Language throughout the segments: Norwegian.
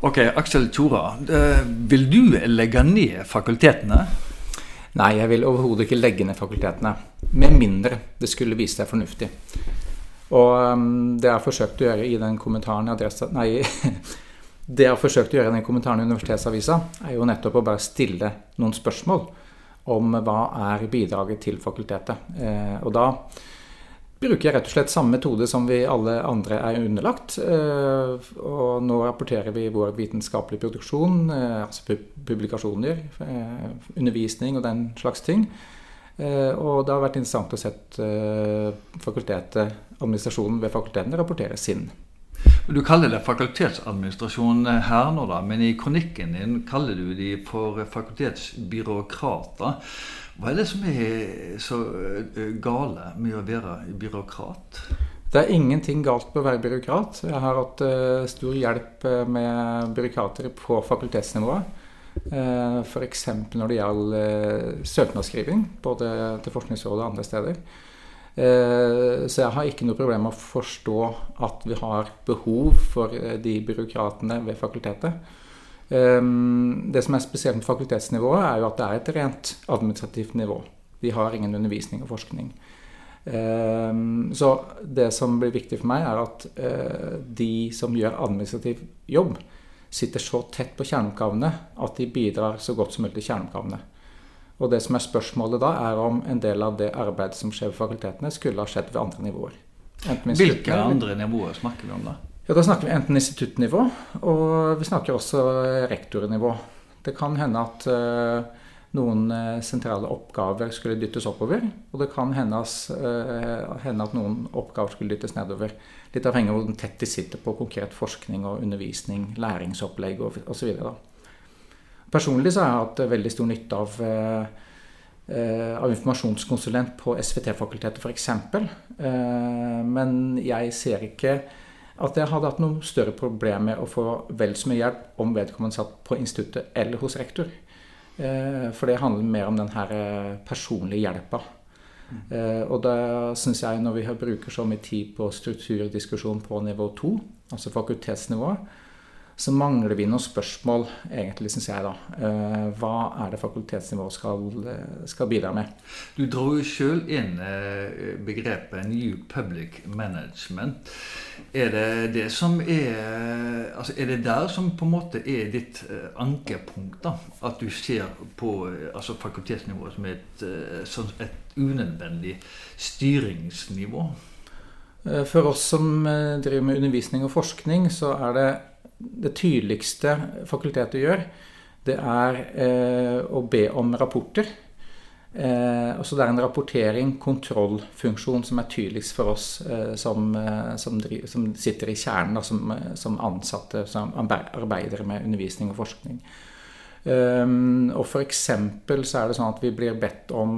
Ok, Aksel Tjora. eh, Vil du legge ned fakultetene? Nei, jeg vil overhodet ikke legge ned fakultetene. Med mindre det skulle vise seg fornuftig. Og um, det jeg har forsøkt å gjøre i den kommentaren i adressa... Nei, det jeg har forsøkt å gjøre i den kommentaren i Universitetsavisa, er jo nettopp å bare stille noen spørsmål om hva er bidraget til fakultetet. Eh, og da bruker jeg rett og slett samme metode som vi alle andre er underlagt. Eh, og nå rapporterer vi vår vitenskapelige produksjon, eh, altså publikasjoner, eh, undervisning og den slags ting. Og det har vært interessant å eh, fakultetet, administrasjonen ved fakultetene rapportere sin. Du kaller det fakultetsadministrasjon her nå, da, men i kronikken din kaller du de for fakultetsbyråkrater. Hva er det som er så eh, gale med å være byråkrat? Det er ingenting galt med å være byråkrat. Jeg har hatt eh, stor hjelp eh, med byråkrater på fakultetsnivået. Uh, F.eks. når det gjelder søknadsskriving, både til Forskningsrådet og andre steder. Eh, Så jeg har ikke noe problem med å forstå at vi har behov for eh, de byråkratene ved fakultetet. Eh, Det som er spesielt med fakultetsnivået, er jo at det er et rent administrativt nivå. Vi har ingen undervisning og forskning. Eh, Så det som blir viktig for meg, er at eh, de som gjør administrativ jobb, sitter så tett på kjerneoppgavene at de bidrar så godt som mulig til kjerneoppgavene. Og det som er spørsmålet da, er om en del av det arbeidet som skjer ved fakultetene, skulle ha skjedd ved andre nivåer. Hvilke andre nivåer snakker vi om da? Ja, Da snakker vi enten instituttnivå, og vi snakker også rektornivå. Det kan hende at eh, noen eh, sentrale oppgaver skulle dyttes oppover, og det kan eh, hende at noen oppgaver skulle dyttes nedover. Litt avhengig av hvor tett de sitter på konkret forskning og undervisning, læringsopplegg osv. Personlig så har jeg hatt veldig stor nytte av av informasjonskonsulent på SVT-fakultetet f.eks. Men jeg ser ikke at jeg hadde hatt noe større problem med å få vel så mye hjelp om vedkommende satt på instituttet eller hos rektor. Eh, For det handler mer om den her eh, personlige hjelpa. Eh, Og da syns jeg, når vi bruker så mye tid på strukturdiskusjon på nivå to, altså fakultetsnivået, så mangler vi noen spørsmål, egentlig, syns jeg, da. Eh, Hva er det fakultetsnivået skal, eh, skal bidra med? Du dro jo sjøl inn eh, begrepet New Public Management. Er det det som er altså Er det der som på en måte er ditt ankepunkt? da? At du ser på altså fakultetsnivået som et, som et unødvendig styringsnivå? For oss som driver med undervisning og forskning, så er det det tydeligste fakultetet gjør, det er eh, å be om rapporter. Eh, så det er en rapportering, kontrollfunksjon, som er tydeligst for oss eh, som, eh, som, dri, som sitter i kjernen, som, eh, som ansatte, som arbeider med undervisning og forskning. Um, og eksempel så er det sånn at vi blir bedt om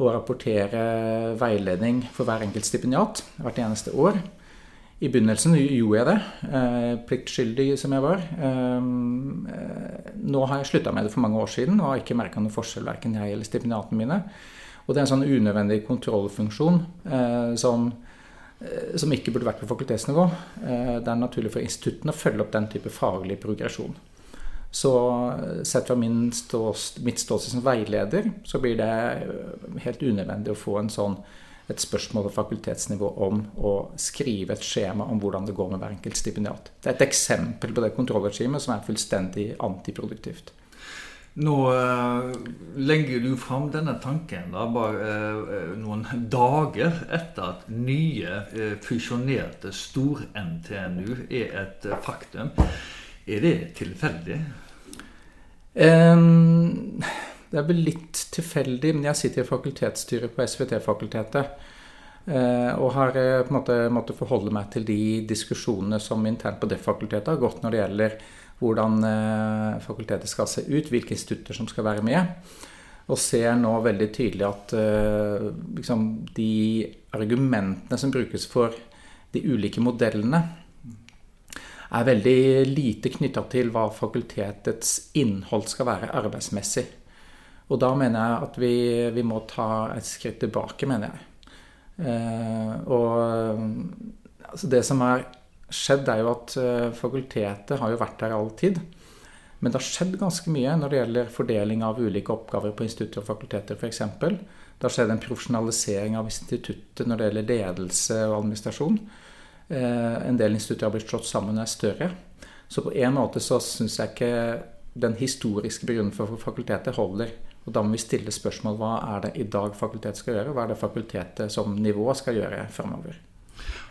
å rapportere veiledning for hver enkelt stipendiat hvert eneste år. I begynnelsen gjorde jeg det, eh, pliktskyldig som jeg var. Um, eh, nå har jeg slutta med det for mange år siden og har ikke merka noen forskjell, verken jeg eller stipendiatene mine. Og det er en sånn unødvendig kontrollfunksjon eh, som, eh, som ikke burde vært på fakultetsnivå. Eh, det er naturlig for instituttene å følge opp den type faglig progresjon. Så eh, sett fra stås, mitt ståsted som veileder, så blir det eh, helt unødvendig å få en sånn, et spørsmål på fakultetsnivå om å skrive et skjema om hvordan det går med hver enkelt stipendiat. Det er et eksempel på det kontrollregimet som er fullstendig antiproduktivt. Nå eh, legger du fram denne tanken da, bare eh, noen dager etter at nye eh, fusjonerte stor-NTNU er et faktum. Er det tilfeldig? Em, Det er vel litt tilfeldig, men jeg sitter i fakultetsstyret på SVT-fakultetet. eh, Og har eh, på en måte måttet forholde meg til de diskusjonene som internt på det fakultetet har gått når det gjelder hvordan eh, fakultetet skal se ut, hvilke institutter som skal være med. Og ser nå veldig tydelig at liksom, de argumentene som brukes for de ulike modellene, er veldig lite knytta til hva fakultetets innhold skal være arbeidsmessig. Og da mener jeg at vi, vi må ta et skritt tilbake, mener jeg. Eh, og altså det som har skjedd, er jo at eh, fakultetet har jo vært der all tid. Men det har skjedd ganske mye når det gjelder fordeling av ulike oppgaver på institutter og fakulteter f.eks. Det har skjedd en profesjonalisering av instituttet når det gjelder ledelse og administrasjon. Eh, en del institutter har blitt slått sammen og er større. Så på en måte så syns jeg ikke den historiske begrunnelsen for fakultetet holder. Og da må vi stille spørsmål hva er det i dag fakultetet skal gjøre, og hva er det fakultetet som nivå skal gjøre fremover.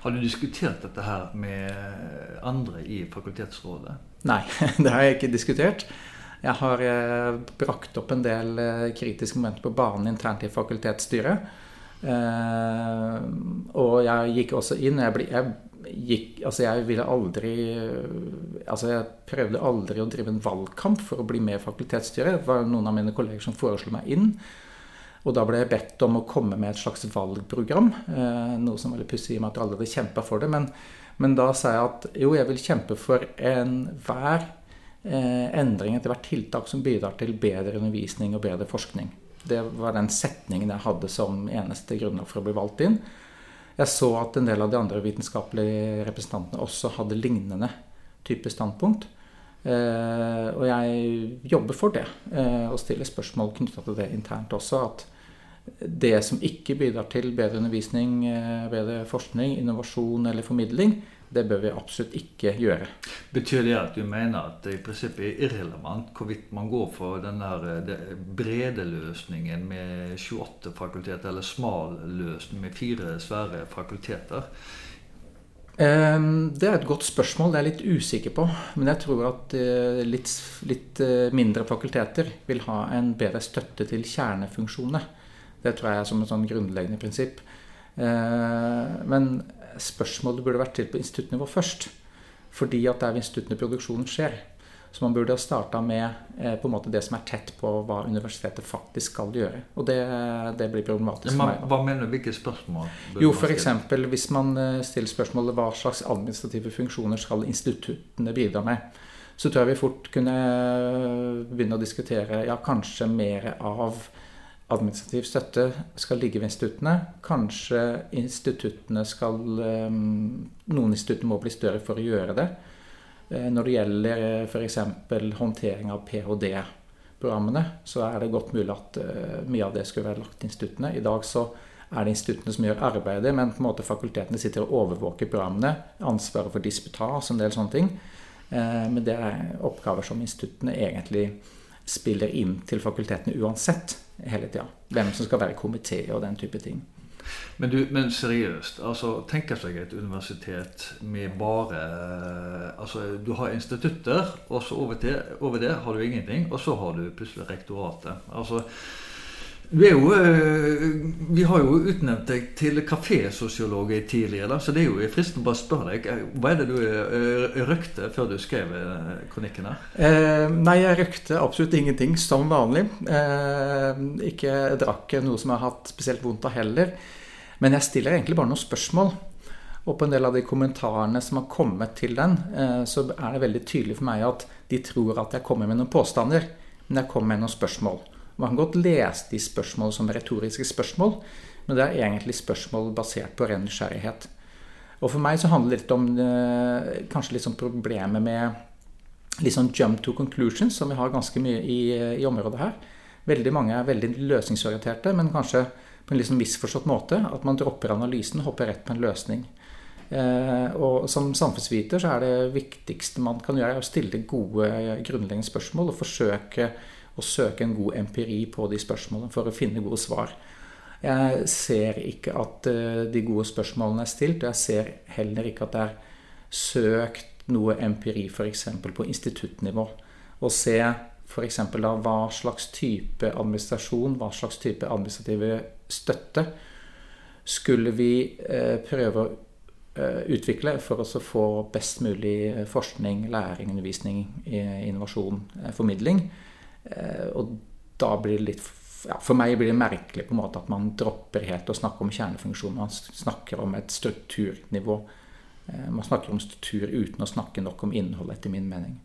Har du diskutert dette her med andre i fakultetsrådet? Nei, det har jeg ikke diskutert. Jeg har eh, brakt opp en del eh, kritiske momenter på banen internt i fakultetsstyret. Eh, og jeg gikk også inn jeg, gikk, altså jeg ville aldri Altså jeg prøvde aldri å drive en valgkamp for å bli med i fakultetsstyret. Det var noen av mine kolleger som foreslo meg inn. Og da ble jeg bedt om å komme med et slags valgprogram. Eh, noe som var litt pussig i og med at alle hadde kjempa for det. Men, men, da sa jeg at jo, jeg vil kjempe for enhver eh, endring, hvert tiltak som bidrar til bedre undervisning og bedre forskning. Det var den setningen jeg hadde som eneste grunnlag for å bli valgt inn. Jeg så at en del av de andre vitenskapelige representantene også hadde lignende type standpunkt. Eh, og jeg jobber for det, eh, og stiller spørsmål knytta til det internt også. At det som ikke bidrar til bedre undervisning, eh, bedre forskning, innovasjon eller formidling, det bør vi absolutt ikke gjøre. Betyr det at du mener at det i prinsippet er irrelevant hvorvidt man går for den der brede løsningen med 28 fakulteter, eller smal løsning med fire svære fakulteter? Ehm, det er et godt spørsmål. Det er jeg litt usikker på. Men jeg tror at eh, litt, litt mindre fakulteter vil ha en bedre støtte til kjernefunksjonene. Det tror jeg er som et sånn grunnleggende prinsipp. Eh, men spørsmålet burde vært til på instituttnivå først. Fordi at det er ved instituttene produksjonen skjer. Så man burde ha starta med eh, på en måte det som er tett på hva universitetet faktisk skal gjøre. Og det, det blir problematisk for meg. Hva mener du? Hvilke spørsmål? Jo, f.eks. hvis man eh, stiller spørsmålet hva slags administrative funksjoner skal instituttene bidra med, så tror jeg vi fort kunne begynne å diskutere ja, kanskje mer av administrativ støtte skal ligge ved instituttene. Kanskje instituttene skal ehm, Noen institutter må bli større for å gjøre det. Eh, når det gjelder eh, f.eks. håndtering av ph.d.-programmene, så er det godt mulig at eh, mye av det skulle være lagt til instituttene. I dag så er det instituttene som gjør arbeidet, men på en måte fakultetene sitter og overvåker programmene. Ansvaret for disputas og en del sånne ting. Men det er oppgaver som instituttene egentlig spiller inn til fakultetene uansett hele tida. Hvem som skal være komité og den type ting. Men, du, men seriøst, altså tenker seg et universitet med bare altså Du har institutter, og så over, til, over det har du ingenting, og så har du plutselig rektoratet. altså jo, eh, vi har jo utnevnt deg til kafésosiolog tidligere, så det er jo fristende å bare spørre deg. Eh, hva er det du eh, røkte før du skrev kronikken her? Eh, nei, jeg røkte absolutt ingenting, som vanlig. Eh, ikke drakk noe som jeg har hatt spesielt vondt av heller. Men jeg stiller egentlig bare noen spørsmål. Og på en del av de kommentarene som har kommet til den, så er det veldig tydelig for meg at de tror at jeg kommer med noen påstander, men jeg kommer med noen spørsmål. Man kan godt lese de spørsmålene som retoriske spørsmål, men det er egentlig spørsmål basert på ren nysgjerrighet. Og for meg så handler det litt om eh, kanskje litt sånn problemet med litt sånn jump to conclusions, som vi har ganske mye i, i området her. Veldig mange er veldig løsningsorienterte, men kanskje på en litt sånn misforstått måte. At man dropper analysen og hopper rett på en løsning. Eh, og som samfunnsviter så er det viktigste man kan gjøre, er å stille gode grunnleggende spørsmål og forsøke og søke en god empiri på de spørsmålene for å finne gode svar. Jeg ser ikke at eh, de gode spørsmålene er stilt, og jeg ser heller ikke at det er søkt noe empiri f.eks. på instituttnivå. Og se f.eks. da hva slags type administrasjon, hva slags type administrative støtte skulle vi eh, prøve å eh, utvikle for å få best mulig forskning, læring, undervisning, innovasjon, formidling. Eh, og da blir det litt ja, For meg blir det merkelig på en måte at man dropper helt å snakke om kjernefunksjon. Man snakker om et strukturnivå. Eh, man snakker om struktur uten å snakke nok om innhold, etter min mening.